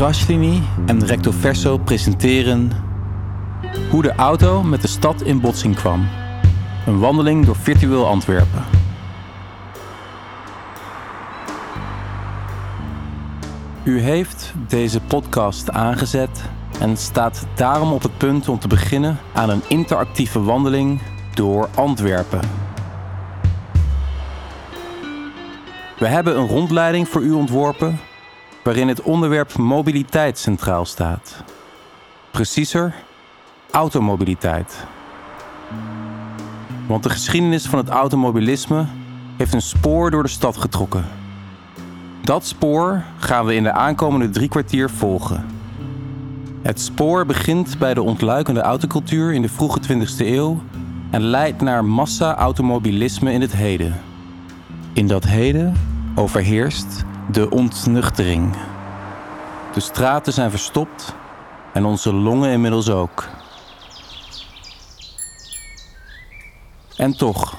Krashlini en Recto Verso presenteren hoe de auto met de stad in botsing kwam. Een wandeling door virtueel Antwerpen. U heeft deze podcast aangezet en staat daarom op het punt om te beginnen aan een interactieve wandeling door Antwerpen. We hebben een rondleiding voor u ontworpen waarin het onderwerp mobiliteit centraal staat. Preciezer, automobiliteit. Want de geschiedenis van het automobilisme heeft een spoor door de stad getrokken. Dat spoor gaan we in de aankomende drie kwartier volgen. Het spoor begint bij de ontluikende autocultuur in de vroege 20e eeuw en leidt naar massa-automobilisme in het heden. In dat heden overheerst de ontnuchtering. De straten zijn verstopt en onze longen inmiddels ook. En toch,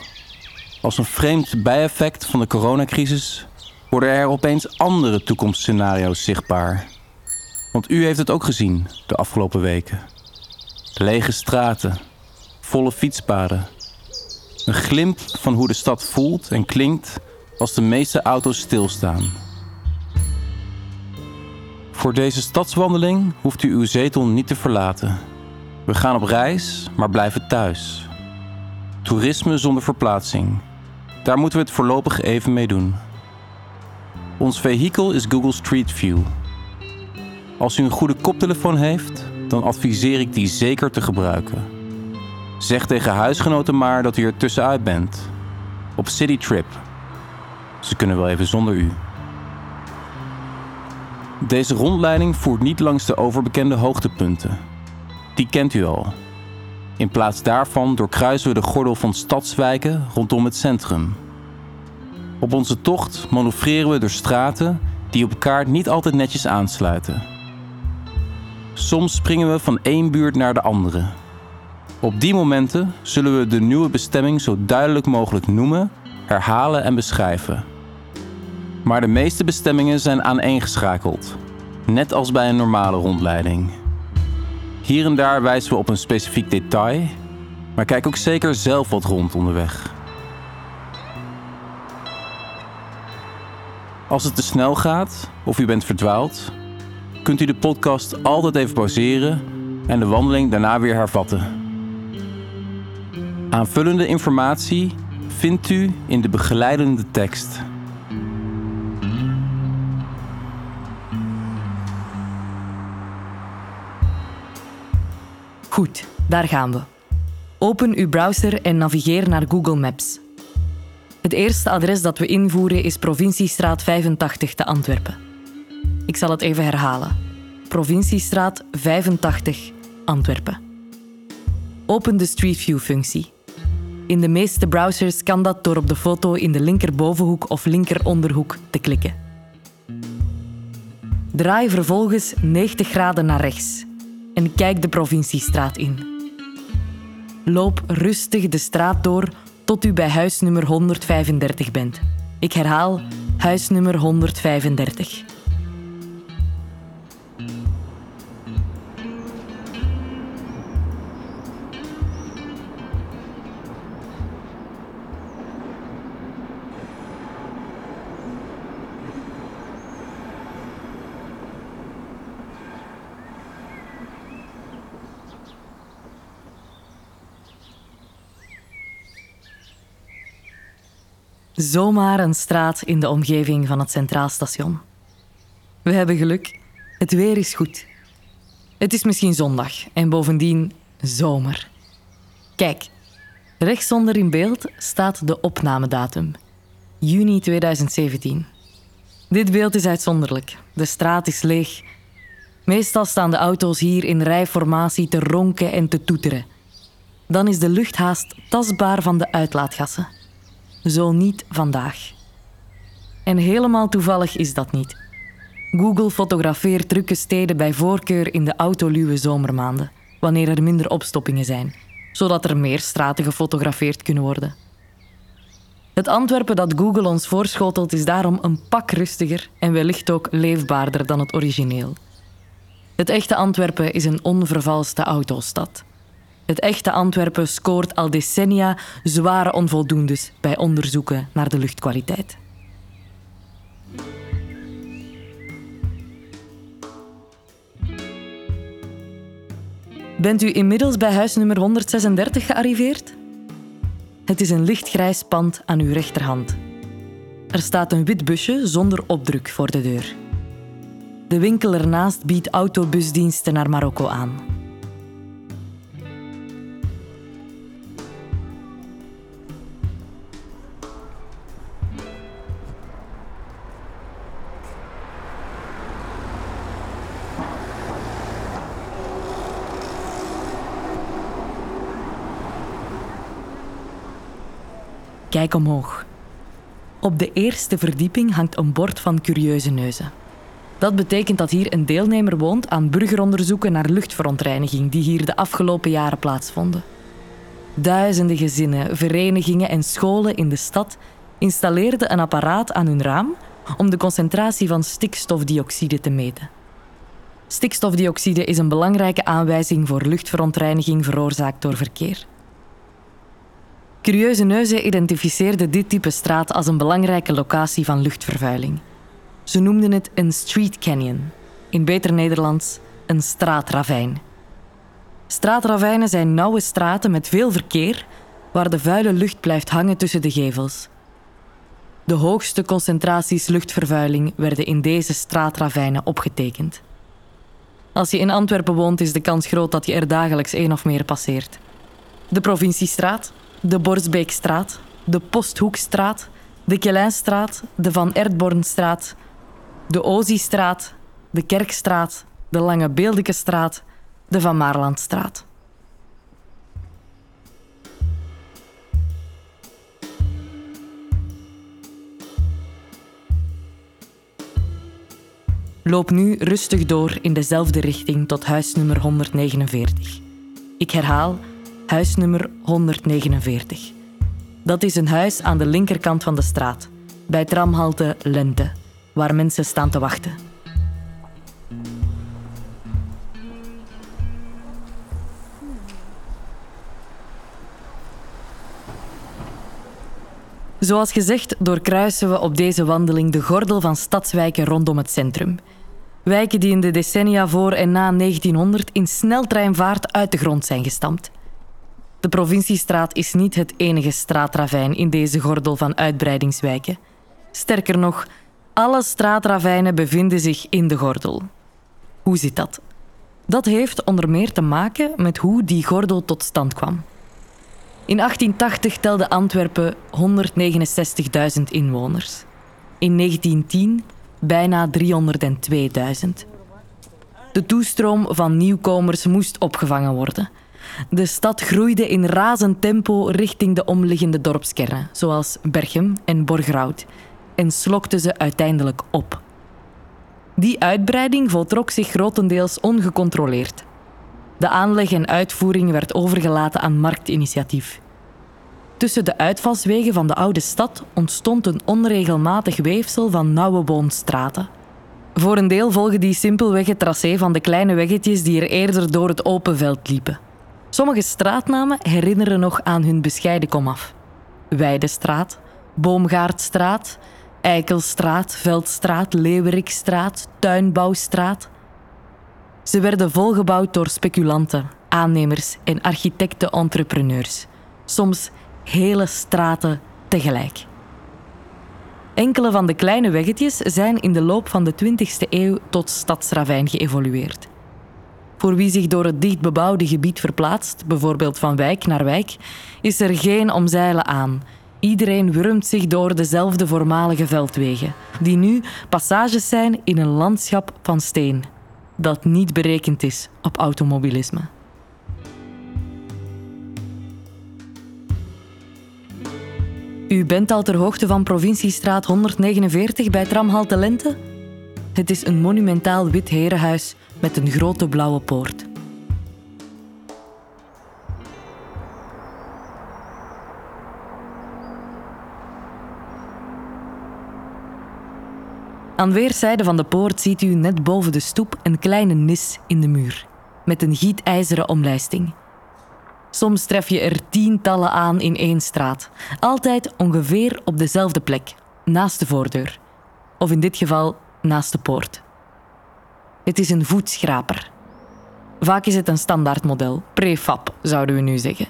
als een vreemd bijeffect van de coronacrisis, worden er opeens andere toekomstscenario's zichtbaar. Want u heeft het ook gezien de afgelopen weken. Lege straten, volle fietspaden. Een glimp van hoe de stad voelt en klinkt als de meeste auto's stilstaan. Voor deze stadswandeling hoeft u uw zetel niet te verlaten. We gaan op reis, maar blijven thuis. Toerisme zonder verplaatsing. Daar moeten we het voorlopig even mee doen. Ons vehikel is Google Street View. Als u een goede koptelefoon heeft, dan adviseer ik die zeker te gebruiken. Zeg tegen huisgenoten maar dat u er tussenuit bent. Op citytrip. Ze kunnen wel even zonder u. Deze rondleiding voert niet langs de overbekende hoogtepunten. Die kent u al. In plaats daarvan doorkruisen we de gordel van stadswijken rondom het centrum. Op onze tocht manoeuvreren we door straten die op elkaar niet altijd netjes aansluiten. Soms springen we van één buurt naar de andere. Op die momenten zullen we de nieuwe bestemming zo duidelijk mogelijk noemen, herhalen en beschrijven. Maar de meeste bestemmingen zijn aaneengeschakeld, net als bij een normale rondleiding. Hier en daar wijzen we op een specifiek detail, maar kijk ook zeker zelf wat rond onderweg. Als het te snel gaat of u bent verdwaald, kunt u de podcast altijd even pauzeren en de wandeling daarna weer hervatten. Aanvullende informatie vindt u in de begeleidende tekst. Goed, daar gaan we. Open uw browser en navigeer naar Google Maps. Het eerste adres dat we invoeren is Provinciestraat 85 te Antwerpen. Ik zal het even herhalen. Provinciestraat 85 Antwerpen. Open de Street View-functie. In de meeste browsers kan dat door op de foto in de linkerbovenhoek of linkeronderhoek te klikken. Draai vervolgens 90 graden naar rechts en kijk de provinciestraat in. Loop rustig de straat door tot u bij huisnummer 135 bent. Ik herhaal, huisnummer 135. Zomaar een straat in de omgeving van het Centraal Station. We hebben geluk. Het weer is goed. Het is misschien zondag en bovendien zomer. Kijk, rechtsonder in beeld staat de opnamedatum. Juni 2017. Dit beeld is uitzonderlijk. De straat is leeg. Meestal staan de auto's hier in rijformatie te ronken en te toeteren. Dan is de lucht haast tastbaar van de uitlaatgassen. Zo niet vandaag. En helemaal toevallig is dat niet. Google fotografeert drukke steden bij voorkeur in de autoluwe zomermaanden, wanneer er minder opstoppingen zijn, zodat er meer straten gefotografeerd kunnen worden. Het Antwerpen dat Google ons voorschotelt is daarom een pak rustiger en wellicht ook leefbaarder dan het origineel. Het echte Antwerpen is een onvervalste autostad. Het echte Antwerpen scoort al decennia zware onvoldoendes bij onderzoeken naar de luchtkwaliteit. Bent u inmiddels bij huis nummer 136 gearriveerd? Het is een lichtgrijs pand aan uw rechterhand. Er staat een wit busje zonder opdruk voor de deur. De winkel ernaast biedt autobusdiensten naar Marokko aan. Kijk omhoog. Op de eerste verdieping hangt een bord van curieuze neuzen. Dat betekent dat hier een deelnemer woont aan burgeronderzoeken naar luchtverontreiniging die hier de afgelopen jaren plaatsvonden. Duizenden gezinnen, verenigingen en scholen in de stad installeerden een apparaat aan hun raam om de concentratie van stikstofdioxide te meten. Stikstofdioxide is een belangrijke aanwijzing voor luchtverontreiniging veroorzaakt door verkeer. Curieuze Neuzen identificeerde dit type straat als een belangrijke locatie van luchtvervuiling. Ze noemden het een street canyon, in beter Nederlands een straatravijn. Straatravijnen zijn nauwe straten met veel verkeer, waar de vuile lucht blijft hangen tussen de gevels. De hoogste concentraties luchtvervuiling werden in deze straatravijnen opgetekend. Als je in Antwerpen woont, is de kans groot dat je er dagelijks één of meer passeert. De Provinciestraat, de Borsbeekstraat, de Posthoekstraat, de Kelijnstraat, de Van Erdbornstraat, de Oziestraat, de Kerkstraat, de Lange Beeldekestraat, de Van Maarlandstraat. Loop nu rustig door in dezelfde richting tot huis nummer 149. Ik herhaal huisnummer 149. Dat is een huis aan de linkerkant van de straat, bij tramhalte Lente, waar mensen staan te wachten. Zoals gezegd doorkruisen we op deze wandeling de gordel van stadswijken rondom het centrum. Wijken die in de decennia voor en na 1900 in sneltreinvaart uit de grond zijn gestampt. De provinciestraat is niet het enige straatravijn in deze gordel van uitbreidingswijken. Sterker nog, alle straatravijnen bevinden zich in de gordel. Hoe zit dat? Dat heeft onder meer te maken met hoe die gordel tot stand kwam. In 1880 telde Antwerpen 169.000 inwoners. In 1910 bijna 302.000. De toestroom van nieuwkomers moest opgevangen worden. De stad groeide in razend tempo richting de omliggende dorpskernen, zoals Berchem en Borgerhout, en slokte ze uiteindelijk op. Die uitbreiding voltrok zich grotendeels ongecontroleerd. De aanleg en uitvoering werd overgelaten aan marktinitiatief. Tussen de uitvalswegen van de oude stad ontstond een onregelmatig weefsel van nauwe woonstraten. Voor een deel volgen die simpelweg het tracé van de kleine weggetjes die er eerder door het open veld liepen. Sommige straatnamen herinneren nog aan hun bescheiden komaf. Weidestraat, Boomgaardstraat, Eikelstraat, Veldstraat, Leeuwerikstraat, Tuinbouwstraat. Ze werden volgebouwd door speculanten, aannemers en architecten-entrepreneurs. Soms hele straten tegelijk. Enkele van de kleine weggetjes zijn in de loop van de 20e eeuw tot stadsravijn geëvolueerd. Voor wie zich door het dichtbebouwde gebied verplaatst, bijvoorbeeld van wijk naar wijk, is er geen omzeilen aan. Iedereen wurmt zich door dezelfde voormalige veldwegen, die nu passages zijn in een landschap van steen, dat niet berekend is op automobilisme. U bent al ter hoogte van Provinciestraat 149 bij tramhalte Lente? Het is een monumentaal wit herenhuis met een grote blauwe poort. Aan weerszijden van de poort ziet u net boven de stoep een kleine nis in de muur, met een gietijzeren omlijsting. Soms tref je er tientallen aan in één straat, altijd ongeveer op dezelfde plek, naast de voordeur, of in dit geval naast de poort. Het is een voetschraper. Vaak is het een standaardmodel, prefab zouden we nu zeggen.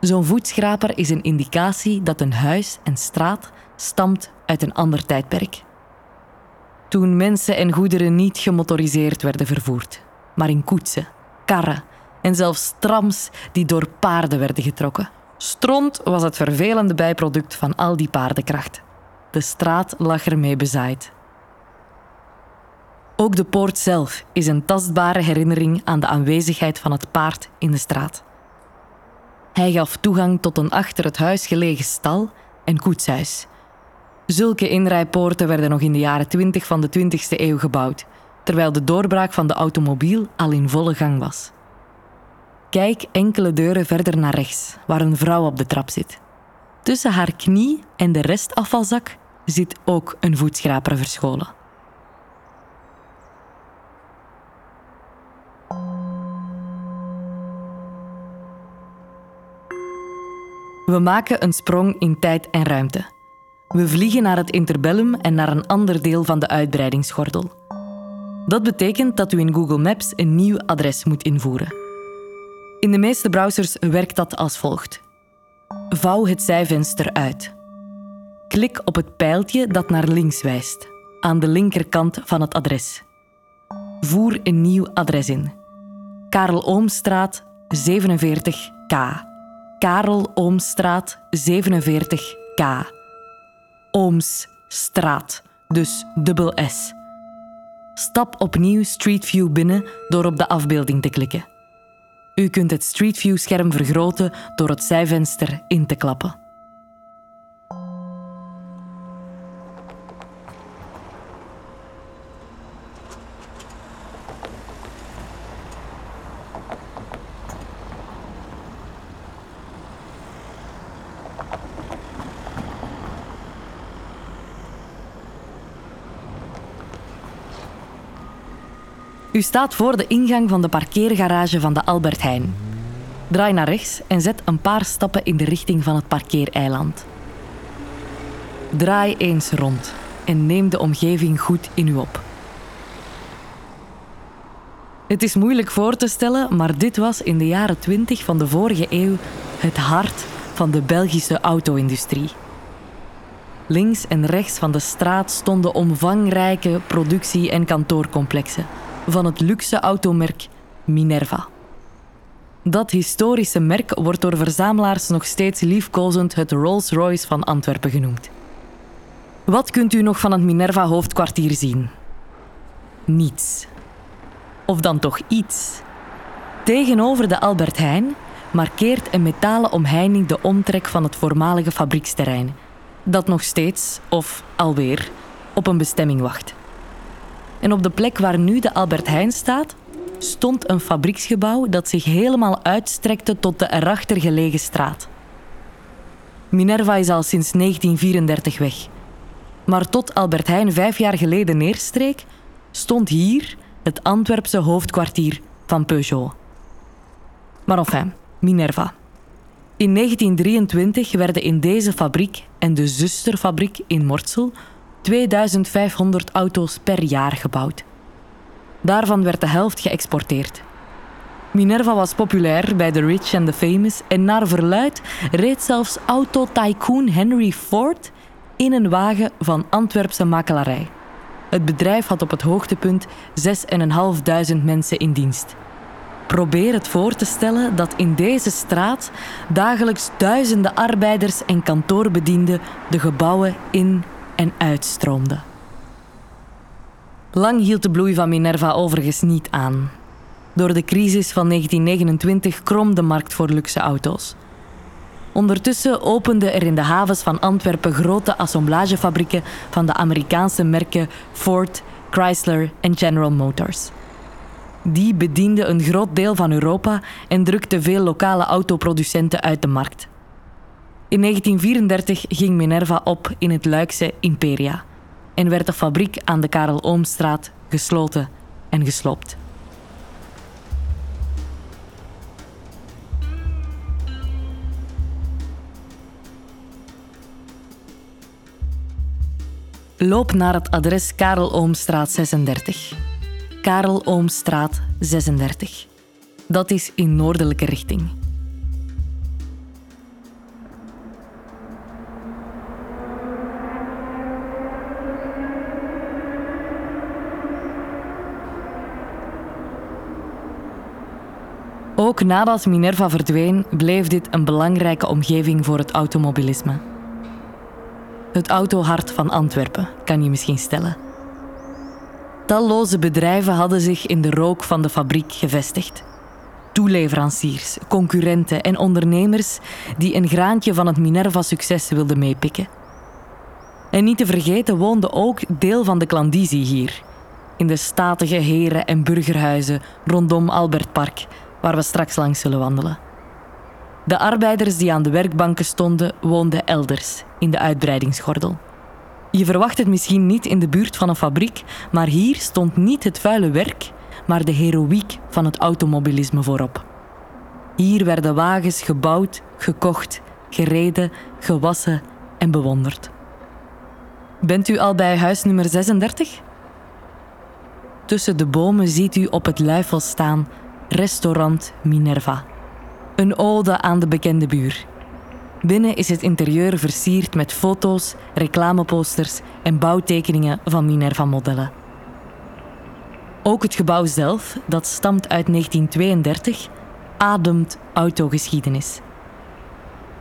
Zo'n voetschraper is een indicatie dat een huis en straat stamt uit een ander tijdperk. Toen mensen en goederen niet gemotoriseerd werden vervoerd, maar in koetsen, karren en zelfs trams die door paarden werden getrokken. Stront was het vervelende bijproduct van al die paardenkracht. De straat lag ermee bezaaid. Ook de poort zelf is een tastbare herinnering aan de aanwezigheid van het paard in de straat. Hij gaf toegang tot een achter het huis gelegen stal en koetshuis. Zulke inrijpoorten werden nog in de jaren 20 van de 20e eeuw gebouwd, terwijl de doorbraak van de automobiel al in volle gang was. Kijk enkele deuren verder naar rechts, waar een vrouw op de trap zit. Tussen haar knie en de restafvalzak zit ook een voetschraper verscholen. We maken een sprong in tijd en ruimte. We vliegen naar het interbellum en naar een ander deel van de uitbreidingsgordel. Dat betekent dat u in Google Maps een nieuw adres moet invoeren. In de meeste browsers werkt dat als volgt. Vouw het zijvenster uit. Klik op het pijltje dat naar links wijst, aan de linkerkant van het adres. Voer een nieuw adres in. Karel Oomstraat 47K. Karel Oomstraat 47K. Oomsstraat, dus dubbel S. Stap opnieuw Street View binnen door op de afbeelding te klikken. U kunt het Street View scherm vergroten door het zijvenster in te klappen. U staat voor de ingang van de parkeergarage van de Albert Heijn. Draai naar rechts en zet een paar stappen in de richting van het parkeereiland. Draai eens rond en neem de omgeving goed in u op. Het is moeilijk voor te stellen, maar dit was in de jaren 20 van de vorige eeuw het hart van de Belgische auto-industrie. Links en rechts van de straat stonden omvangrijke productie- en kantoorcomplexen van het luxe automerk Minerva. Dat historische merk wordt door verzamelaars nog steeds liefkozend het Rolls-Royce van Antwerpen genoemd. Wat kunt u nog van het Minerva-hoofdkwartier zien? Niets. Of dan toch iets. Tegenover de Albert Heijn markeert een metalen omheining de omtrek van het voormalige fabrieksterrein, dat nog steeds, of alweer, op een bestemming wacht. En op de plek waar nu de Albert Heijn staat, stond een fabrieksgebouw dat zich helemaal uitstrekte tot de erachter gelegen straat. Minerva is al sinds 1934 weg. Maar tot Albert Heijn vijf jaar geleden neerstreek, stond hier het Antwerpse hoofdkwartier van Peugeot. Maar enfin, Minerva. In 1923 werden in deze fabriek en de zusterfabriek in Mortsel 2500 auto's per jaar gebouwd. Daarvan werd de helft geëxporteerd. Minerva was populair bij de rich en de famous en naar verluid reed zelfs autotycoon Henry Ford in een wagen van Antwerpse makelarij. Het bedrijf had op het hoogtepunt 6.500 mensen in dienst. Probeer het voor te stellen dat in deze straat dagelijks duizenden arbeiders en kantoorbedienden de gebouwen in en uitstroomde. Lang hield de bloei van Minerva overigens niet aan. Door de crisis van 1929 krom de markt voor luxe auto's. Ondertussen openden er in de havens van Antwerpen grote assemblagefabrieken van de Amerikaanse merken Ford, Chrysler en General Motors. Die bedienden een groot deel van Europa en drukten veel lokale autoproducenten uit de markt. In 1934 ging Minerva op in het Luikse Imperia. en werd de fabriek aan de Karel Oomstraat gesloten en gesloopt. Loop naar het adres Karel Oomstraat 36. Karel Oomstraat 36. Dat is in noordelijke richting. Ook nadat Minerva verdween, bleef dit een belangrijke omgeving voor het automobilisme. Het autohart van Antwerpen, kan je misschien stellen. Talloze bedrijven hadden zich in de rook van de fabriek gevestigd. Toeleveranciers, concurrenten en ondernemers die een graantje van het Minerva-succes wilden meepikken. En niet te vergeten woonde ook deel van de klandizie hier, in de statige heren- en burgerhuizen rondom Albertpark, waar we straks langs zullen wandelen. De arbeiders die aan de werkbanken stonden, woonden elders, in de uitbreidingsgordel. Je verwacht het misschien niet in de buurt van een fabriek, maar hier stond niet het vuile werk, maar de heroïek van het automobilisme voorop. Hier werden wagens gebouwd, gekocht, gereden, gewassen en bewonderd. Bent u al bij huis nummer 36? Tussen de bomen ziet u op het luifel staan Restaurant Minerva. Een ode aan de bekende buur. Binnen is het interieur versierd met foto's, reclameposters en bouwtekeningen van Minerva-modellen. Ook het gebouw zelf, dat stamt uit 1932, ademt autogeschiedenis.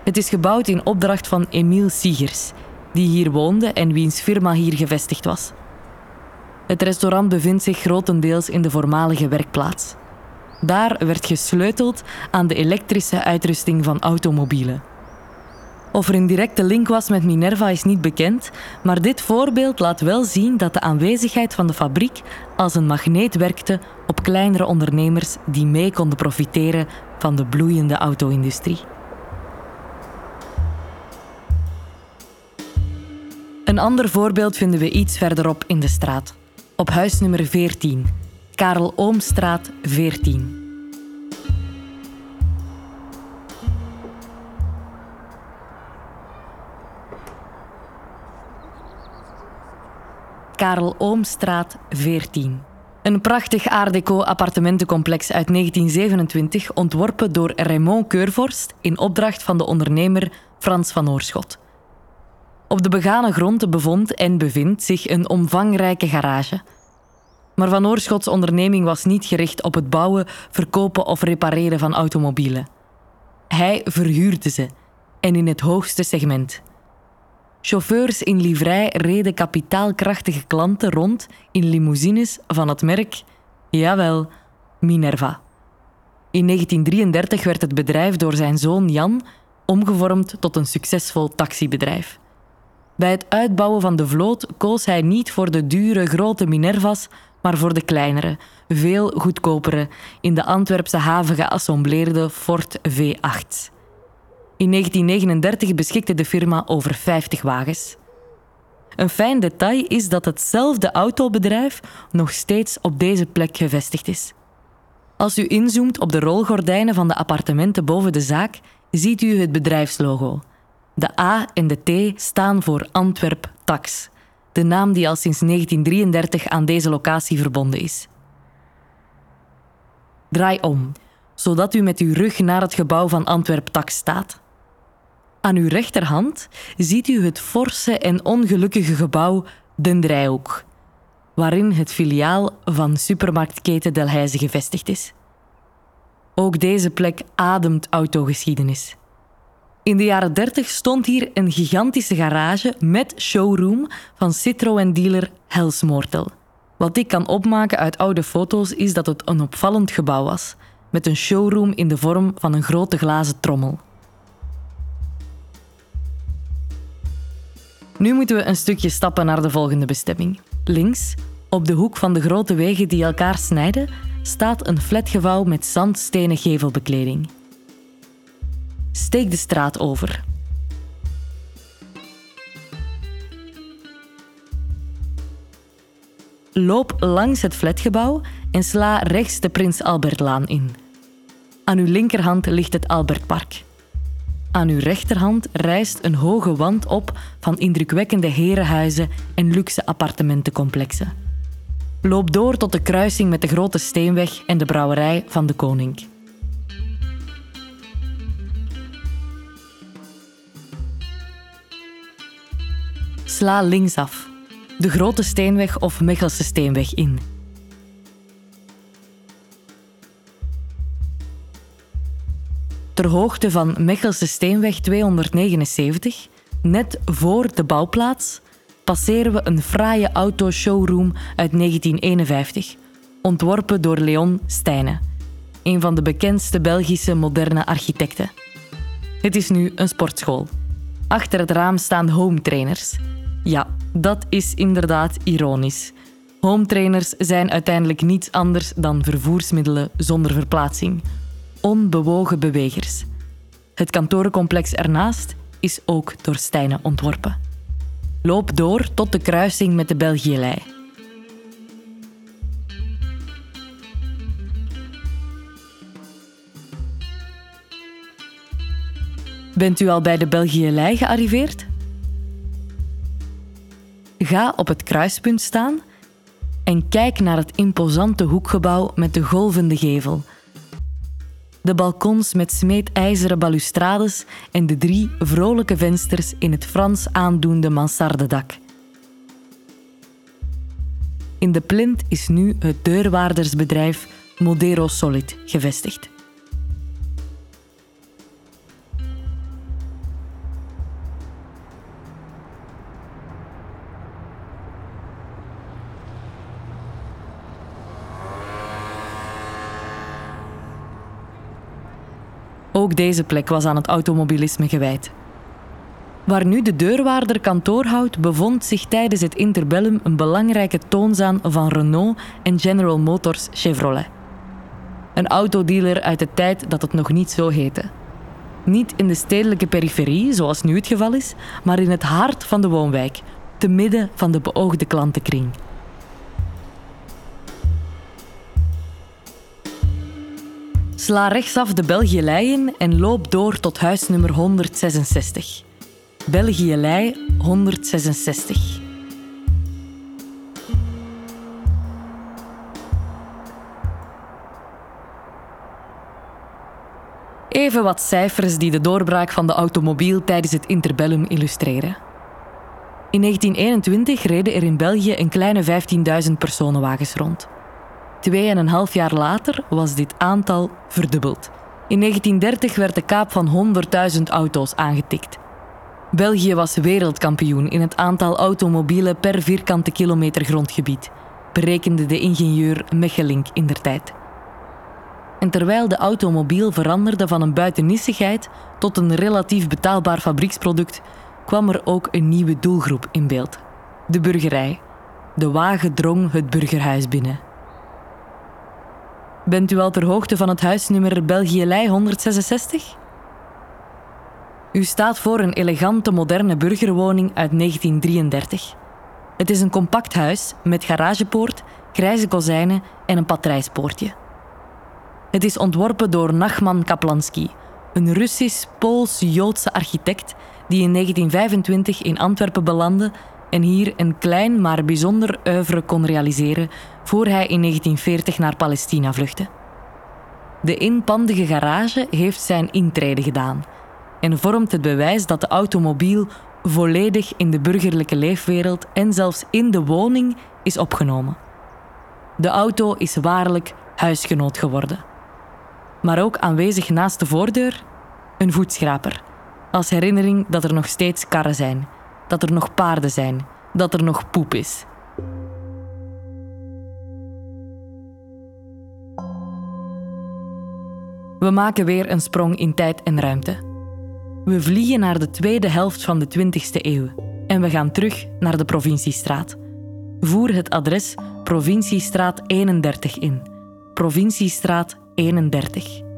Het is gebouwd in opdracht van Emiel Siegers, die hier woonde en wiens firma hier gevestigd was. Het restaurant bevindt zich grotendeels in de voormalige werkplaats. Daar werd gesleuteld aan de elektrische uitrusting van automobielen. Of er een directe link was met Minerva is niet bekend, maar dit voorbeeld laat wel zien dat de aanwezigheid van de fabriek als een magneet werkte op kleinere ondernemers die mee konden profiteren van de bloeiende auto-industrie. Een ander voorbeeld vinden we iets verderop in de straat, op huis nummer 14, Karel Oomstraat 14. Karel Oomstraat 14. Een prachtig Art Deco appartementencomplex uit 1927 ontworpen door Raymond Keurvorst in opdracht van de ondernemer Frans van Oorschot. Op de begane grond bevond en bevindt zich een omvangrijke garage. Maar Van Oorschots onderneming was niet gericht op het bouwen, verkopen of repareren van automobielen. Hij verhuurde ze en in het hoogste segment. Chauffeurs in livrei reden kapitaalkrachtige klanten rond in limousines van het merk, jawel, Minerva. In 1933 werd het bedrijf door zijn zoon Jan omgevormd tot een succesvol taxibedrijf. Bij het uitbouwen van de vloot koos hij niet voor de dure grote Minerva's, maar voor de kleinere, veel goedkopere, in de Antwerpse haven geassembleerde Ford V8. In 1939 beschikte de firma over 50 wagens. Een fijn detail is dat hetzelfde autobedrijf nog steeds op deze plek gevestigd is. Als u inzoomt op de rolgordijnen van de appartementen boven de zaak, ziet u het bedrijfslogo. De A en de T staan voor Antwerp Tax, de naam die al sinds 1933 aan deze locatie verbonden is. Draai om, zodat u met uw rug naar het gebouw van Antwerp Tax staat. Aan uw rechterhand ziet u het forse en ongelukkige gebouw Den Drijhoek, waarin het filiaal van supermarktketen Delhaize gevestigd is. Ook deze plek ademt autogeschiedenis. In de jaren 30 stond hier een gigantische garage met showroom van Citroën-dealer Helsmoortel. Wat ik kan opmaken uit oude foto's is dat het een opvallend gebouw was, met een showroom in de vorm van een grote glazen trommel. Nu moeten we een stukje stappen naar de volgende bestemming. Links, op de hoek van de grote wegen die elkaar snijden, staat een flatgebouw met zandstenen gevelbekleding. Steek de straat over. Loop langs het flatgebouw en sla rechts de Prins Albertlaan in. Aan uw linkerhand ligt het Albertpark. Aan uw rechterhand rijst een hoge wand op van indrukwekkende herenhuizen en luxe appartementencomplexen. Loop door tot de kruising met de Grote Steenweg en de brouwerij van de Koning. Sla linksaf, de Grote Steenweg of Mechelse Steenweg in. Ter hoogte van Mechelse Steenweg 279, net voor de bouwplaats, passeren we een fraaie autoshowroom uit 1951, ontworpen door Leon Stijnen, een van de bekendste Belgische moderne architecten. Het is nu een sportschool. Achter het raam staan home trainers. Ja, dat is inderdaad ironisch. Home trainers zijn uiteindelijk niets anders dan vervoersmiddelen zonder verplaatsing. Onbewogen bewegers. Het kantorencomplex ernaast is ook door Stijnen ontworpen. Loop door tot de kruising met de Belgielei. Bent u al bij de Belgielei gearriveerd? Ga op het kruispunt staan en kijk naar het imposante hoekgebouw met de golvende gevel. De balkons met smeedijzeren balustrades en de drie vrolijke vensters in het Frans aandoende mansardedak. In de plint is nu het deurwaardersbedrijf Modero Solid gevestigd. Ook deze plek was aan het automobilisme gewijd. Waar nu de deurwaarder kantoor houdt, bevond zich tijdens het interbellum een belangrijke toonzaan van Renault en General Motors Chevrolet. Een autodealer uit de tijd dat het nog niet zo heette. Niet in de stedelijke periferie, zoals nu het geval is, maar in het hart van de woonwijk, te midden van de beoogde klantenkring. Sla rechtsaf de Belgielei in en loop door tot huisnummer 166. Belgielei 166. Even wat cijfers die de doorbraak van de automobiel tijdens het interbellum illustreren. In 1921 reden er in België een kleine 15.000 personenwagens rond. Tweeënhalf jaar later was dit aantal verdubbeld. In 1930 werd de kaap van 100.000 auto's aangetikt. België was wereldkampioen in het aantal automobielen per vierkante kilometer grondgebied, berekende de ingenieur Mechelink in der tijd. En terwijl de automobiel veranderde van een buitennissigheid tot een relatief betaalbaar fabrieksproduct, kwam er ook een nieuwe doelgroep in beeld: de burgerij. De wagen drong het burgerhuis binnen. Bent u al ter hoogte van het huisnummer Belgielei 166? U staat voor een elegante moderne burgerwoning uit 1933. Het is een compact huis met garagepoort, grijze kozijnen en een patrijspoortje. Het is ontworpen door Nachman Kaplanski, een Russisch-Pools-Joodse architect die in 1925 in Antwerpen belandde en hier een klein maar bijzonder oeuvre kon realiseren voor hij in 1940 naar Palestina vluchtte. De inpandige garage heeft zijn intrede gedaan en vormt het bewijs dat de automobiel volledig in de burgerlijke leefwereld en zelfs in de woning is opgenomen. De auto is waarlijk huisgenoot geworden. Maar ook aanwezig naast de voordeur een voetschraper, als herinnering dat er nog steeds karren zijn, dat er nog paarden zijn, dat er nog poep is. We maken weer een sprong in tijd en ruimte. We vliegen naar de tweede helft van de 20e eeuw en we gaan terug naar de provinciestraat. Voer het adres Provinciestraat 31 in. Provinciestraat 31.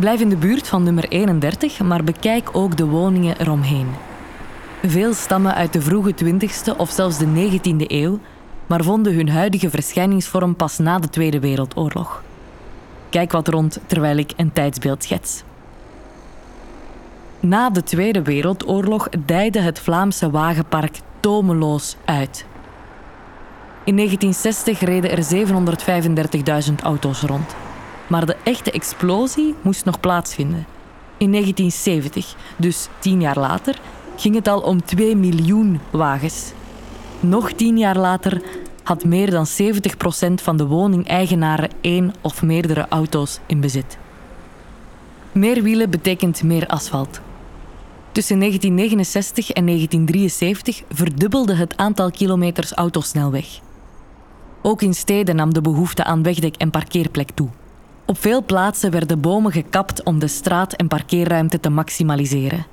Blijf in de buurt van nummer 31, maar bekijk ook de woningen eromheen. Veel stammen uit de vroege 20e of zelfs de 19e eeuw, maar vonden hun huidige verschijningsvorm pas na de Tweede Wereldoorlog. Kijk wat rond terwijl ik een tijdsbeeld schets. Na de Tweede Wereldoorlog dijde het Vlaamse wagenpark tomeloos uit. In 1960 reden er 735.000 auto's rond. Maar de echte explosie moest nog plaatsvinden. In 1970, dus tien jaar later, ging het al om 2 miljoen wagens. Nog tien jaar later had meer dan 70% van de woningeigenaren één of meerdere auto's in bezit. Meer wielen betekent meer asfalt. Tussen 1969 en 1973 verdubbelde het aantal kilometers autosnelweg. Ook in steden nam de behoefte aan wegdek en parkeerplek toe. Op veel plaatsen werden bomen gekapt om de straat- en parkeerruimte te maximaliseren.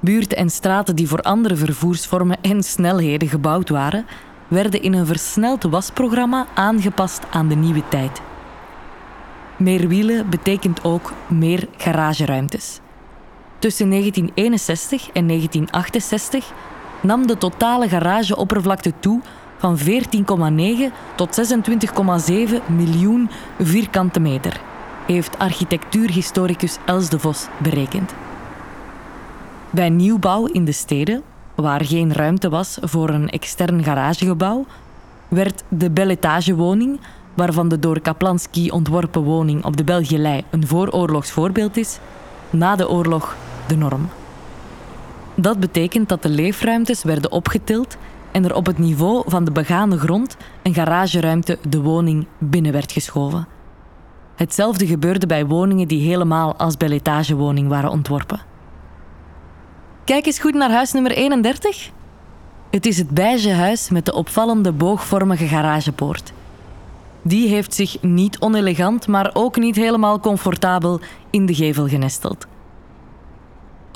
Buurten en straten die voor andere vervoersvormen en snelheden gebouwd waren, werden in een versneld wasprogramma aangepast aan de nieuwe tijd. Meer wielen betekent ook meer garageruimtes. Tussen 1961 en 1968 nam de totale garageoppervlakte toe van 14,9 tot 26,7 miljoen vierkante meter, heeft architectuurhistoricus Els de Vos berekend. Bij nieuwbouw in de steden, waar geen ruimte was voor een extern garagegebouw, werd de belletagewoning, waarvan de door Kaplanski ontworpen woning op de Belgielei een vooroorlogs voorbeeld is, na de oorlog de norm. Dat betekent dat de leefruimtes werden opgetild en er op het niveau van de begane grond een garageruimte de woning binnen werd geschoven. Hetzelfde gebeurde bij woningen die helemaal als belletagewoning waren ontworpen. Kijk eens goed naar huis nummer 31. Het is het beige huis met de opvallende boogvormige garagepoort. Die heeft zich niet onelegant, maar ook niet helemaal comfortabel in de gevel genesteld.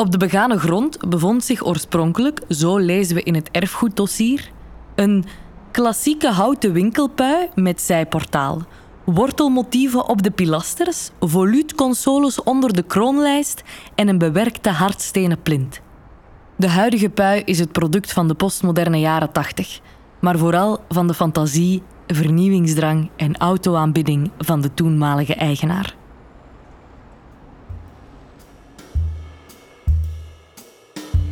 Op de begane grond bevond zich oorspronkelijk, zo lezen we in het erfgoeddossier, een klassieke houten winkelpui met zijportaal, wortelmotieven op de pilasters, voluutconsoles onder de kroonlijst en een bewerkte hardstenen plint. De huidige pui is het product van de postmoderne jaren 80, maar vooral van de fantasie, vernieuwingsdrang en autoaanbidding van de toenmalige eigenaar.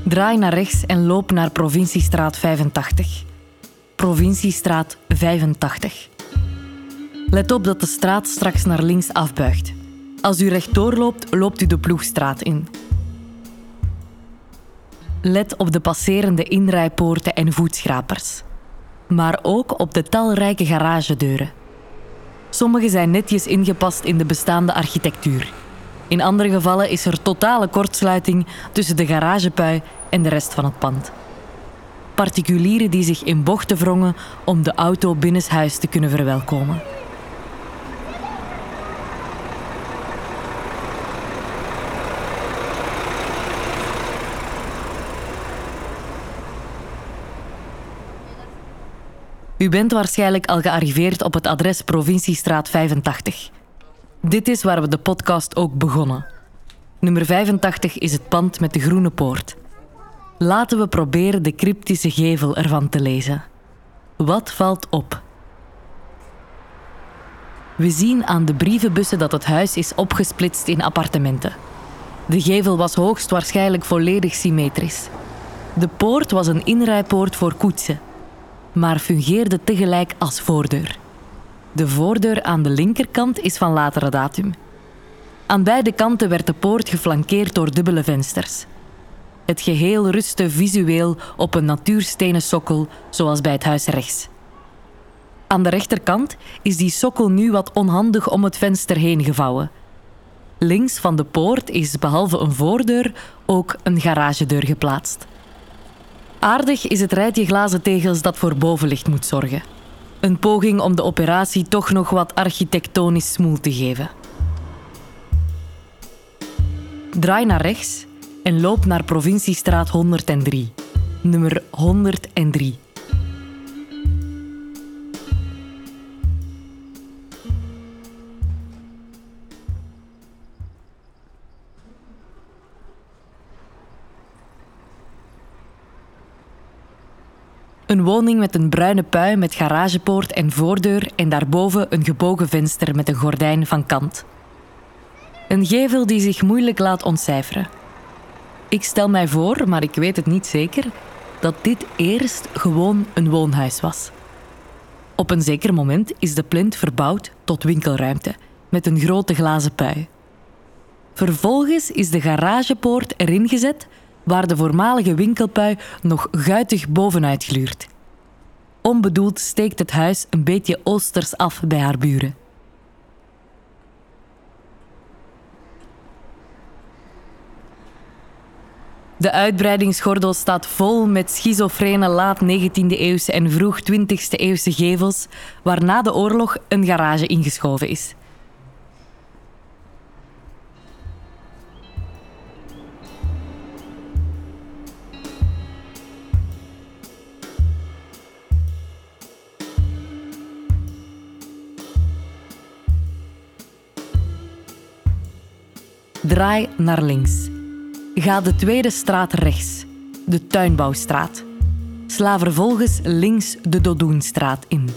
Draai naar rechts en loop naar Provinciestraat 85. Provinciestraat 85. Let op dat de straat straks naar links afbuigt. Als u rechtdoor loopt, loopt u de Ploegstraat in. Let op de passerende inrijpoorten en voetschrapers. Maar ook op de talrijke garagedeuren. Sommige zijn netjes ingepast in de bestaande architectuur. In andere gevallen is er totale kortsluiting tussen de garagepui en de rest van het pand. Particulieren die zich in bochten wrongen om de auto binnenshuis te kunnen verwelkomen. U bent waarschijnlijk al gearriveerd op het adres Provinciestraat 85. Dit is waar we de podcast ook begonnen. Nummer 85 is het pand met de groene poort. Laten we proberen de cryptische gevel ervan te lezen. Wat valt op? We zien aan de brievenbussen dat het huis is opgesplitst in appartementen. De gevel was hoogstwaarschijnlijk volledig symmetrisch. De poort was een inrijpoort voor koetsen, maar fungeerde tegelijk als voordeur. De voordeur aan de linkerkant is van latere datum. Aan beide kanten werd de poort geflankeerd door dubbele vensters. Het geheel rustte visueel op een natuurstenen sokkel, zoals bij het huis rechts. Aan de rechterkant is die sokkel nu wat onhandig om het venster heen gevouwen. Links van de poort is behalve een voordeur ook een garagedeur geplaatst. Aardig is het rijtje glazen tegels dat voor bovenlicht moet zorgen. Een poging om de operatie toch nog wat architectonisch smoel te geven. Draai naar rechts en loop naar Provinciestraat 103, nummer 103. Een woning met een bruine pui met garagepoort en voordeur en daarboven een gebogen venster met een gordijn van kant. Een gevel die zich moeilijk laat ontcijferen. Ik stel mij voor, maar ik weet het niet zeker, dat dit eerst gewoon een woonhuis was. Op een zeker moment is de plint verbouwd tot winkelruimte met een grote glazen pui. Vervolgens is de garagepoort erin gezet waar de voormalige winkelpui nog guitig bovenuit gluurt. Onbedoeld steekt het huis een beetje oosters af bij haar buren. De uitbreidingsgordel staat vol met schizofrene laat 19e-eeuwse en vroeg 20e-eeuwse gevels, waar na de oorlog een garage ingeschoven is. Draai naar links. Ga de tweede straat rechts, de Tuinbouwstraat. Sla vervolgens links de Dodoenstraat in.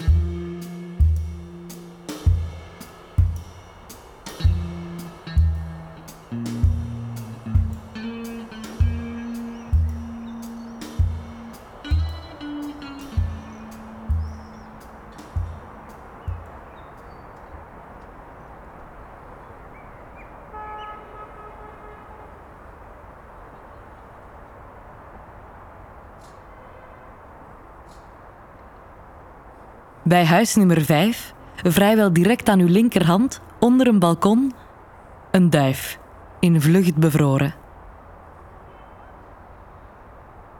Bij huis nummer 5, vrijwel direct aan uw linkerhand, onder een balkon, een duif, in vlucht bevroren.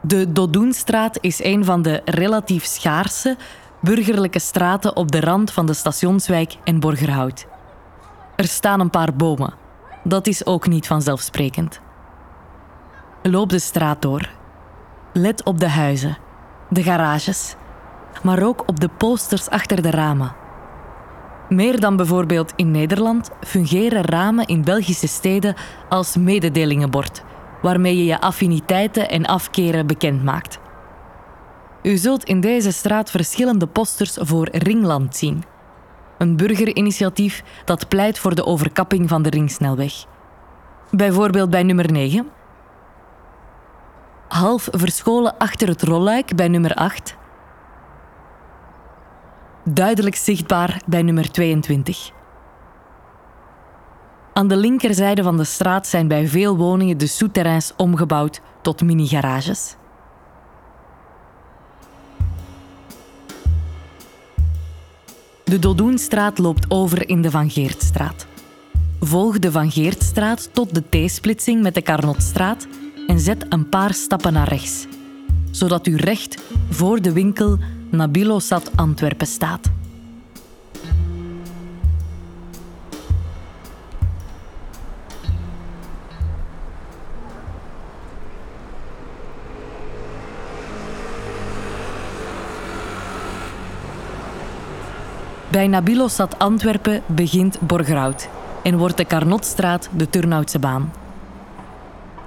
De Dodoenstraat is een van de relatief schaarse burgerlijke straten op de rand van de stationswijk en Borgerhout. Er staan een paar bomen. Dat is ook niet vanzelfsprekend. Loop de straat door. Let op de huizen, de garages, maar ook op de posters achter de ramen. Meer dan bijvoorbeeld in Nederland fungeren ramen in Belgische steden als mededelingenbord, waarmee je je affiniteiten en afkeren bekend maakt. U zult in deze straat verschillende posters voor Ringland zien. Een burgerinitiatief dat pleit voor de overkapping van de ringsnelweg. Bijvoorbeeld bij nummer 9. Half verscholen achter het rolluik bij nummer 8 duidelijk zichtbaar bij nummer 22. Aan de linkerzijde van de straat zijn bij veel woningen de souterrains omgebouwd tot mini-garages. De Dodoenstraat loopt over in de Van Geertstraat. Volg de Van Geertstraat tot de T-splitsing met de Carnotstraat en zet een paar stappen naar rechts, zodat u recht voor de winkel Nabilosat Antwerpen staat. Bij Nabilosat Antwerpen begint Borgerhout en wordt de Carnotstraat de Turnhoutse baan.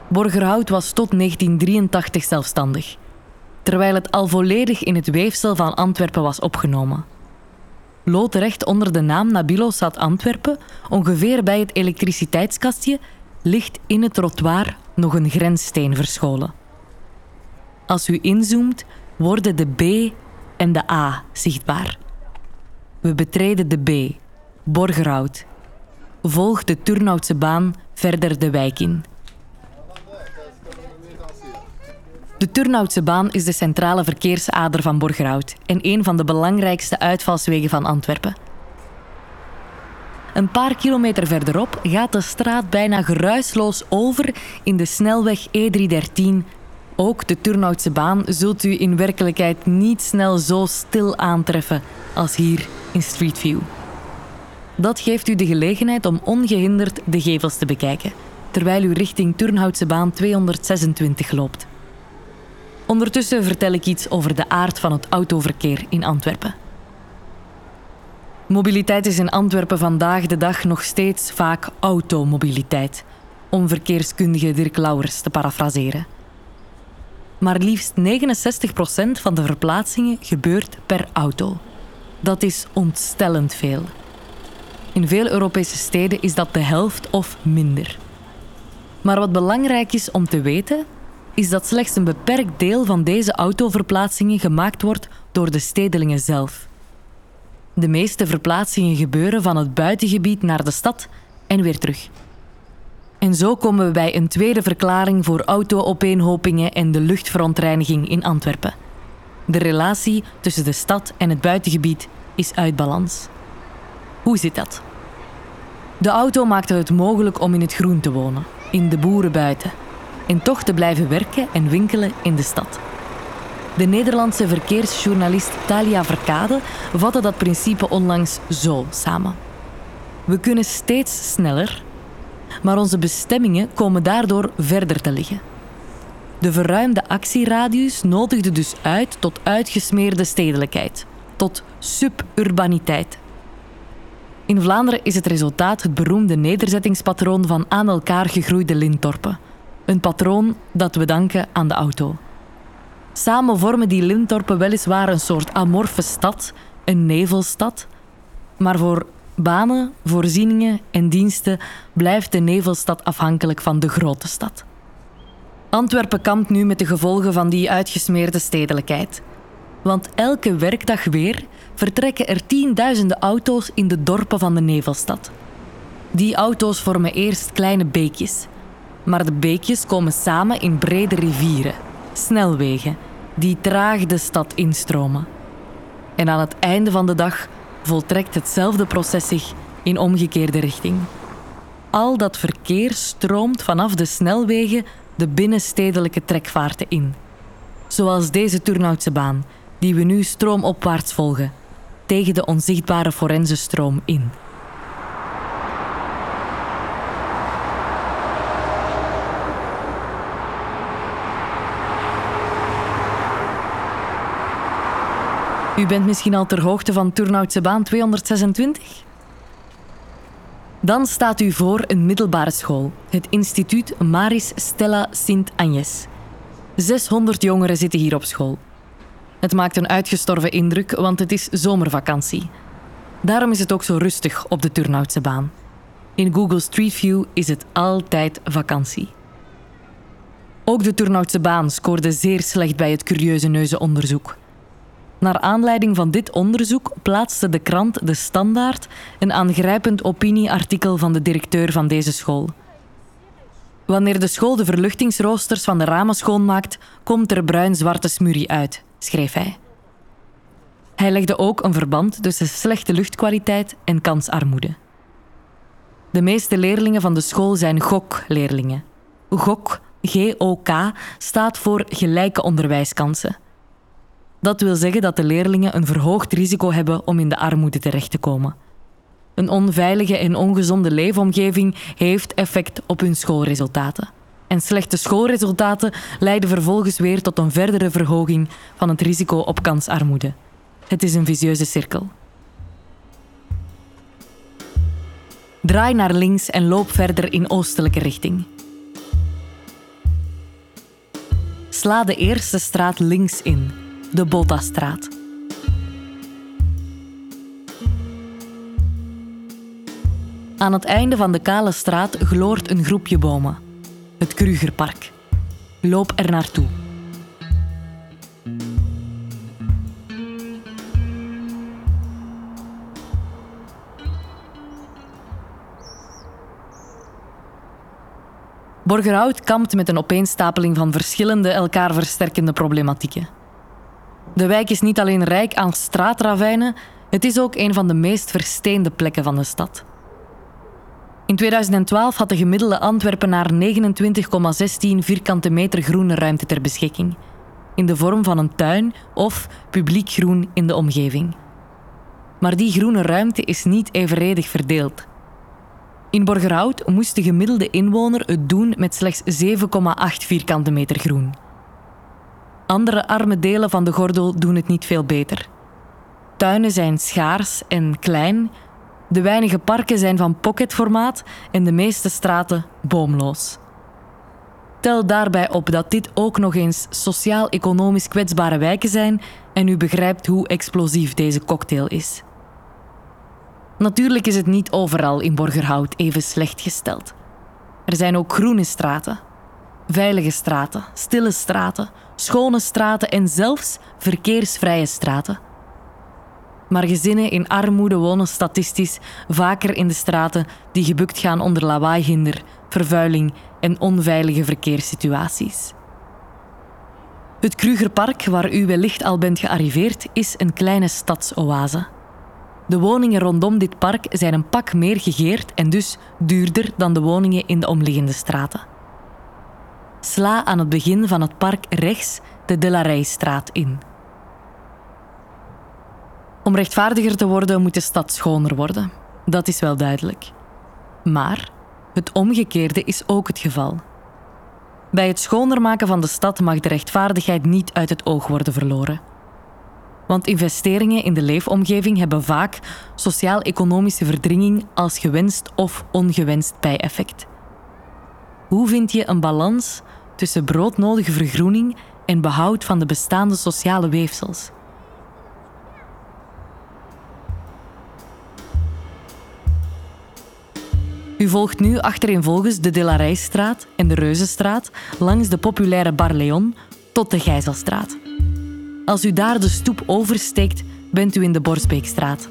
Borgerhout was tot 1983 zelfstandig terwijl het al volledig in het weefsel van Antwerpen was opgenomen. Loodrecht onder de naam Nabilosat Antwerpen, ongeveer bij het elektriciteitskastje, ligt in het trottoir nog een grenssteen verscholen. Als u inzoomt, worden de B en de A zichtbaar. We betreden de B, Borgerhout. Volg de Turnhoutse baan verder de wijk in. De Turnhoutse baan is de centrale verkeersader van Borgerhout en een van de belangrijkste uitvalswegen van Antwerpen. Een paar kilometer verderop gaat de straat bijna geruisloos over in de snelweg E313. Ook de Turnhoutse baan zult u in werkelijkheid niet snel zo stil aantreffen als hier in Street View. Dat geeft u de gelegenheid om ongehinderd de gevels te bekijken, terwijl u richting Turnhoutse baan 226 loopt. Ondertussen vertel ik iets over de aard van het autoverkeer in Antwerpen. Mobiliteit is in Antwerpen vandaag de dag nog steeds vaak automobiliteit, om verkeerskundige Dirk Lauwers te parafraseren. maar liefst 69% van de verplaatsingen gebeurt per auto. Dat is ontstellend veel. In veel Europese steden is dat de helft of minder. Maar wat belangrijk is om te weten, is dat slechts een beperkt deel van deze autoverplaatsingen gemaakt wordt door de stedelingen zelf. De meeste verplaatsingen gebeuren van het buitengebied naar de stad en weer terug. En zo komen we bij een tweede verklaring voor auto-opeenhopingen en de luchtverontreiniging in Antwerpen. De relatie tussen de stad en het buitengebied is uit balans. Hoe zit dat? De auto maakte het mogelijk om in het groen te wonen, in de boeren buiten, en toch te blijven werken en winkelen in de stad. De Nederlandse verkeersjournalist Talia Verkade vatte dat principe onlangs zo samen. We kunnen steeds sneller, maar onze bestemmingen komen daardoor verder te liggen. De verruimde actieradius nodigde dus uit tot uitgesmeerde stedelijkheid, tot suburbaniteit. In Vlaanderen is het resultaat het beroemde nederzettingspatroon van aan elkaar gegroeide lintdorpen. Een patroon dat we danken aan de auto. Samen vormen die lintdorpen weliswaar een soort amorfe stad, een nevelstad, maar voor banen, voorzieningen en diensten blijft de nevelstad afhankelijk van de grote stad. Antwerpen kampt nu met de gevolgen van die uitgesmeerde stedelijkheid. Want elke werkdag weer vertrekken er tienduizenden auto's in de dorpen van de nevelstad. Die auto's vormen eerst kleine beekjes, maar de beekjes komen samen in brede rivieren, snelwegen, die traag de stad instromen. En aan het einde van de dag voltrekt hetzelfde proces zich in omgekeerde richting. Al dat verkeer stroomt vanaf de snelwegen de binnenstedelijke trekvaarten in. Zoals deze Turnhoutse baan, die we nu stroomopwaarts volgen, tegen de onzichtbare forensenstroom in. U bent misschien al ter hoogte van Turnhoutse baan 226? Dan staat u voor een middelbare school, het instituut Maris Stella Sint Agnes. 600 jongeren zitten hier op school. Het maakt een uitgestorven indruk, want het is zomervakantie. Daarom is het ook zo rustig op de Turnhoutse baan. In Google Street View is het altijd vakantie. Ook de Turnhoutse baan scoorde zeer slecht bij het curieuze neuzenonderzoek. Naar aanleiding van dit onderzoek plaatste de krant De Standaard een aangrijpend opinieartikel van de directeur van deze school. Wanneer de school de verluchtingsroosters van de ramen schoonmaakt, komt er bruin-zwarte smurrie uit, schreef hij. Hij legde ook een verband tussen slechte luchtkwaliteit en kansarmoede. De meeste leerlingen van de school zijn GOK-leerlingen. GOK, G-O-K, staat voor gelijke onderwijskansen. Dat wil zeggen dat de leerlingen een verhoogd risico hebben om in de armoede terecht te komen. Een onveilige en ongezonde leefomgeving heeft effect op hun schoolresultaten. En slechte schoolresultaten leiden vervolgens weer tot een verdere verhoging van het risico op kansarmoede. Het is een vicieuze cirkel. Draai naar links en loop verder in oostelijke richting. Sla de eerste straat links in de Bottastraat. Aan het einde van de kale straat gloort een groepje bomen. Het Krugerpark. Loop er naartoe. Borgerhout kampt met een opeenstapeling van verschillende elkaar versterkende problematieken. De wijk is niet alleen rijk aan straatravijnen, het is ook een van de meest versteende plekken van de stad. In 2012 had de gemiddelde Antwerpenaar 29,16 vierkante meter groene ruimte ter beschikking, in de vorm van een tuin of publiek groen in de omgeving. Maar die groene ruimte is niet evenredig verdeeld. In Borgerhout moest de gemiddelde inwoner het doen met slechts 7,8 vierkante meter groen. Andere arme delen van de gordel doen het niet veel beter. Tuinen zijn schaars en klein, de weinige parken zijn van pocketformaat en de meeste straten boomloos. Tel daarbij op dat dit ook nog eens sociaal-economisch kwetsbare wijken zijn en u begrijpt hoe explosief deze cocktail is. Natuurlijk is het niet overal in Borgerhout even slecht gesteld. Er zijn ook groene straten, veilige straten, stille straten, schone straten en zelfs verkeersvrije straten. Maar gezinnen in armoede wonen statistisch vaker in de straten die gebukt gaan onder lawaaihinder, vervuiling en onveilige verkeerssituaties. Het Krugerpark, waar u wellicht al bent gearriveerd, is een kleine stadsoase. De woningen rondom dit park zijn een pak meer gegeerd en dus duurder dan de woningen in de omliggende straten. Sla aan het begin van het park rechts de Delarijstraat in. Om rechtvaardiger te worden moet de stad schoner worden. Dat is wel duidelijk. Maar het omgekeerde is ook het geval. Bij het schoner maken van de stad mag de rechtvaardigheid niet uit het oog worden verloren. Want investeringen in de leefomgeving hebben vaak sociaal-economische verdringing als gewenst of ongewenst bijeffect. Hoe vind je een balans tussen broodnodige vergroening en behoud van de bestaande sociale weefsels? U volgt nu achtereenvolgens de Delarijstraat en de Reuzenstraat langs de populaire Bar Leon tot de Gijzelstraat. Als u daar de stoep oversteekt, bent u in de Borsbeekstraat.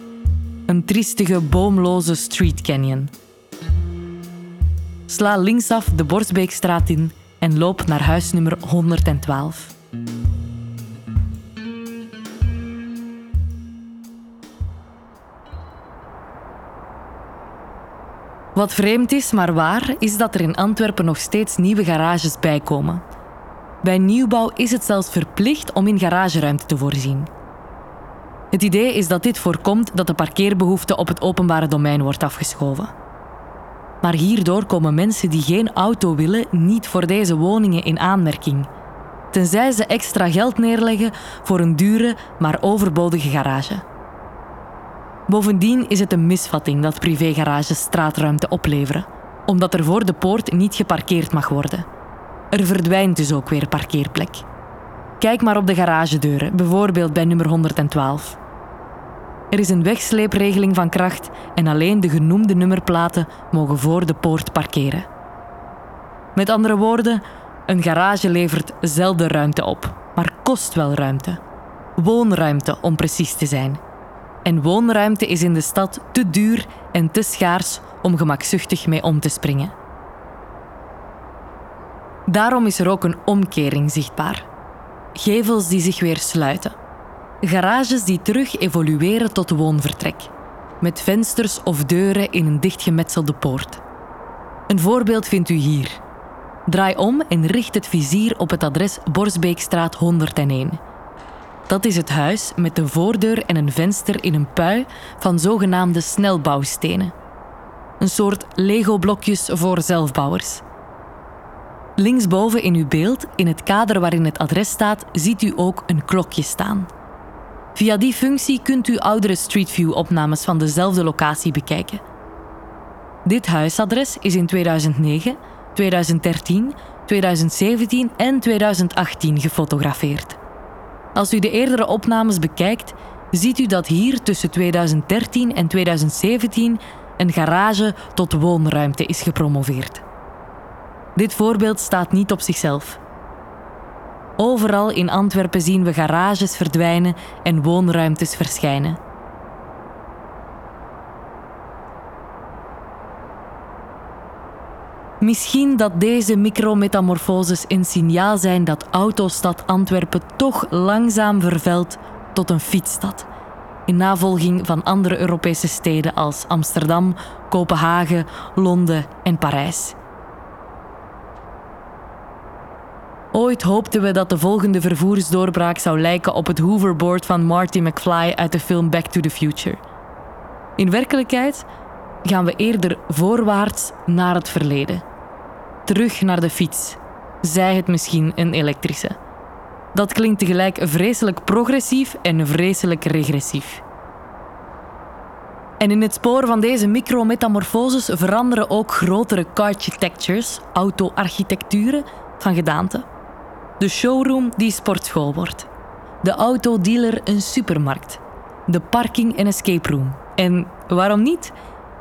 Een triestige, boomloze street canyon. Sla linksaf de Borsbeekstraat in en loop naar huisnummer 112. Wat vreemd is, maar waar, is dat er in Antwerpen nog steeds nieuwe garages bijkomen. Bij nieuwbouw is het zelfs verplicht om in garageruimte te voorzien. Het idee is dat dit voorkomt dat de parkeerbehoefte op het openbare domein wordt afgeschoven. Maar hierdoor komen mensen die geen auto willen niet voor deze woningen in aanmerking, tenzij ze extra geld neerleggen voor een dure maar overbodige garage. Bovendien is het een misvatting dat privégarages straatruimte opleveren, omdat er voor de poort niet geparkeerd mag worden. Er verdwijnt dus ook weer parkeerplek. Kijk maar op de garagedeuren, bijvoorbeeld bij nummer 112. Er is een wegsleepregeling van kracht en alleen de genoemde nummerplaten mogen voor de poort parkeren. Met andere woorden, een garage levert zelden ruimte op, maar kost wel ruimte. Woonruimte om precies te zijn. En woonruimte is in de stad te duur en te schaars om gemakzuchtig mee om te springen. Daarom is er ook een omkering zichtbaar. Gevels die zich weer sluiten. Garages die terug evolueren tot woonvertrek. Met vensters of deuren in een dichtgemetselde poort. Een voorbeeld vindt u hier. Draai om en richt het vizier op het adres Borsbeekstraat 101. Dat is het huis met de voordeur en een venster in een pui van zogenaamde snelbouwstenen. Een soort Lego-blokjes voor zelfbouwers. Linksboven in uw beeld, in het kader waarin het adres staat, ziet u ook een klokje staan. Via die functie kunt u oudere Street View-opnames van dezelfde locatie bekijken. Dit huisadres is in 2009, 2013, 2017 en 2018 gefotografeerd. Als u de eerdere opnames bekijkt, ziet u dat hier tussen 2013 en 2017 een garage tot woonruimte is gepromoveerd. Dit voorbeeld staat niet op zichzelf. Overal in Antwerpen zien we garages verdwijnen en woonruimtes verschijnen. Misschien dat deze micrometamorfoses een signaal zijn dat autostad Antwerpen toch langzaam vervelt tot een fietsstad. In navolging van andere Europese steden als Amsterdam, Kopenhagen, Londen en Parijs. Ooit hoopten we dat de volgende vervoersdoorbraak zou lijken op het hoverboard van Marty McFly uit de film Back to the Future. In werkelijkheid gaan we eerder voorwaarts naar het verleden. Terug naar de fiets, zij het misschien een elektrische. Dat klinkt tegelijk vreselijk progressief en vreselijk regressief. En in het spoor van deze micrometamorfoses veranderen ook grotere architectures, auto-architecturen, van gedaante. De showroom die sportschool wordt. De autodealer een supermarkt. De parking een escape room. En waarom niet?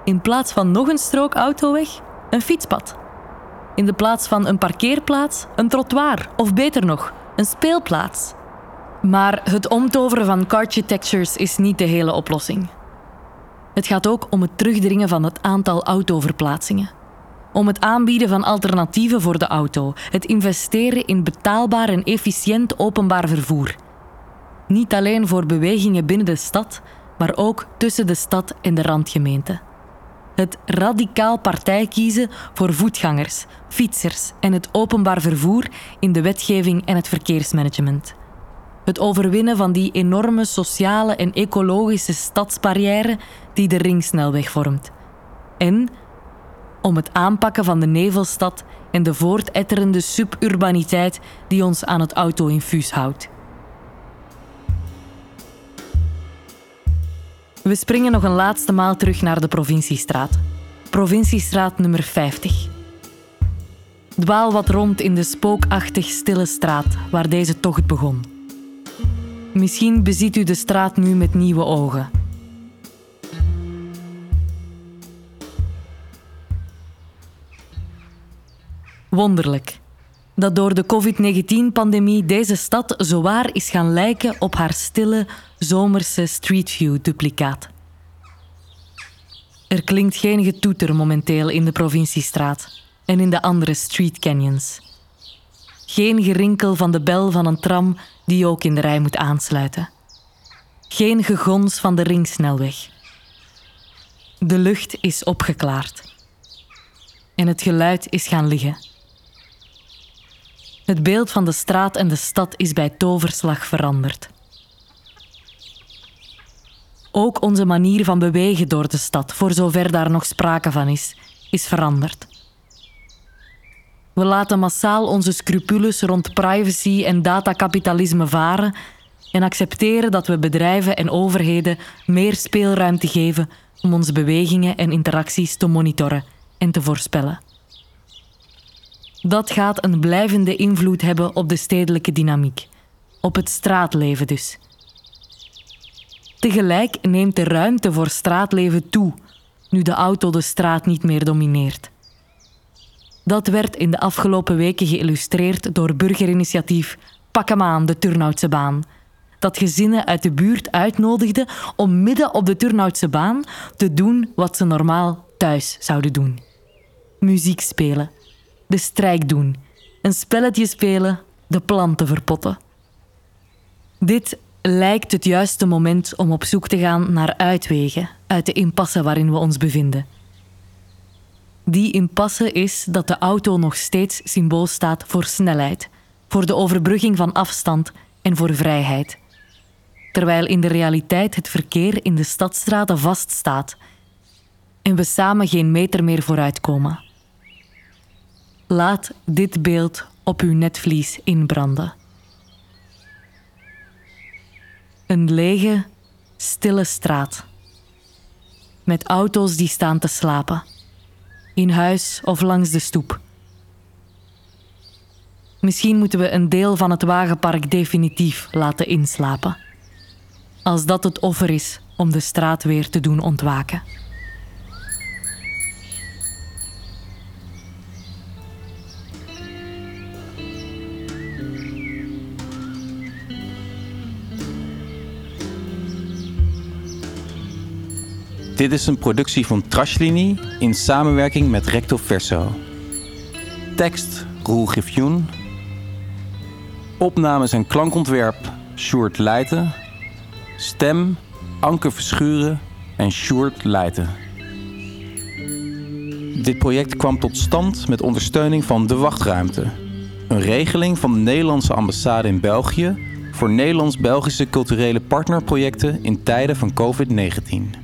In plaats van nog een strook autoweg, een fietspad. In de plaats van een parkeerplaats, een trottoir. Of beter nog, een speelplaats. Maar het omtoveren van Textures is niet de hele oplossing. Het gaat ook om het terugdringen van het aantal autoverplaatsingen. Om het aanbieden van alternatieven voor de auto. Het investeren in betaalbaar en efficiënt openbaar vervoer. Niet alleen voor bewegingen binnen de stad, maar ook tussen de stad en de randgemeente. Het radicaal partij kiezen voor voetgangers, fietsers en het openbaar vervoer in de wetgeving en het verkeersmanagement. Het overwinnen van die enorme sociale en ecologische stadsbarrière die de ringsnelweg vormt. En om het aanpakken van de nevelstad en de voortetterende suburbaniteit die ons aan het auto-infuus houdt. We springen nog een laatste maal terug naar de provinciestraat. Provinciestraat nummer 50. Dwaal wat rond in de spookachtig stille straat waar deze tocht begon. Misschien beziet u de straat nu met nieuwe ogen. Wonderlijk dat door de COVID-19-pandemie deze stad zowaar is gaan lijken op haar stille, zomerse streetview-duplicaat. Er klinkt geen getoeter momenteel in de provinciestraat en in de andere street canyons. Geen gerinkel van de bel van een tram die ook in de rij moet aansluiten. Geen gegons van de ringsnelweg. De lucht is opgeklaard. En het geluid is gaan liggen. Het beeld van de straat en de stad is bij toverslag veranderd. Ook onze manier van bewegen door de stad, voor zover daar nog sprake van is, is veranderd. We laten massaal onze scrupules rond privacy en datakapitalisme varen en accepteren dat we bedrijven en overheden meer speelruimte geven om onze bewegingen en interacties te monitoren en te voorspellen. Dat gaat een blijvende invloed hebben op de stedelijke dynamiek, op het straatleven dus. Tegelijk neemt de ruimte voor straatleven toe, nu de auto de straat niet meer domineert. Dat werd in de afgelopen weken geïllustreerd door burgerinitiatief Pak hem aan, de Turnhoutse baan. Dat gezinnen uit de buurt uitnodigde om midden op de Turnhoutse baan te doen wat ze normaal thuis zouden doen: muziek spelen, de strijk doen, een spelletje spelen, de planten verpotten. Dit lijkt het juiste moment om op zoek te gaan naar uitwegen uit de impasse waarin we ons bevinden. Die impasse is dat de auto nog steeds symbool staat voor snelheid, voor de overbrugging van afstand en voor vrijheid. Terwijl in de realiteit het verkeer in de stadstraten vaststaat en we samen geen meter meer vooruitkomen. Laat dit beeld op uw netvlies inbranden. Een lege, stille straat. Met auto's die staan te slapen. In huis of langs de stoep. Misschien moeten we een deel van het wagenpark definitief laten inslapen. Als dat het offer is om de straat weer te doen ontwaken. Dit is een productie van Trashlinie in samenwerking met Recto Verso. Tekst Roel Griffioen. Opnames en klankontwerp Sjoerd Leijten. Stem Anke Verschuren en Sjoerd Leijten. Dit project kwam tot stand met ondersteuning van De Wachtruimte. Een regeling van de Nederlandse ambassade in België voor Nederlands-Belgische culturele partnerprojecten in tijden van COVID-19.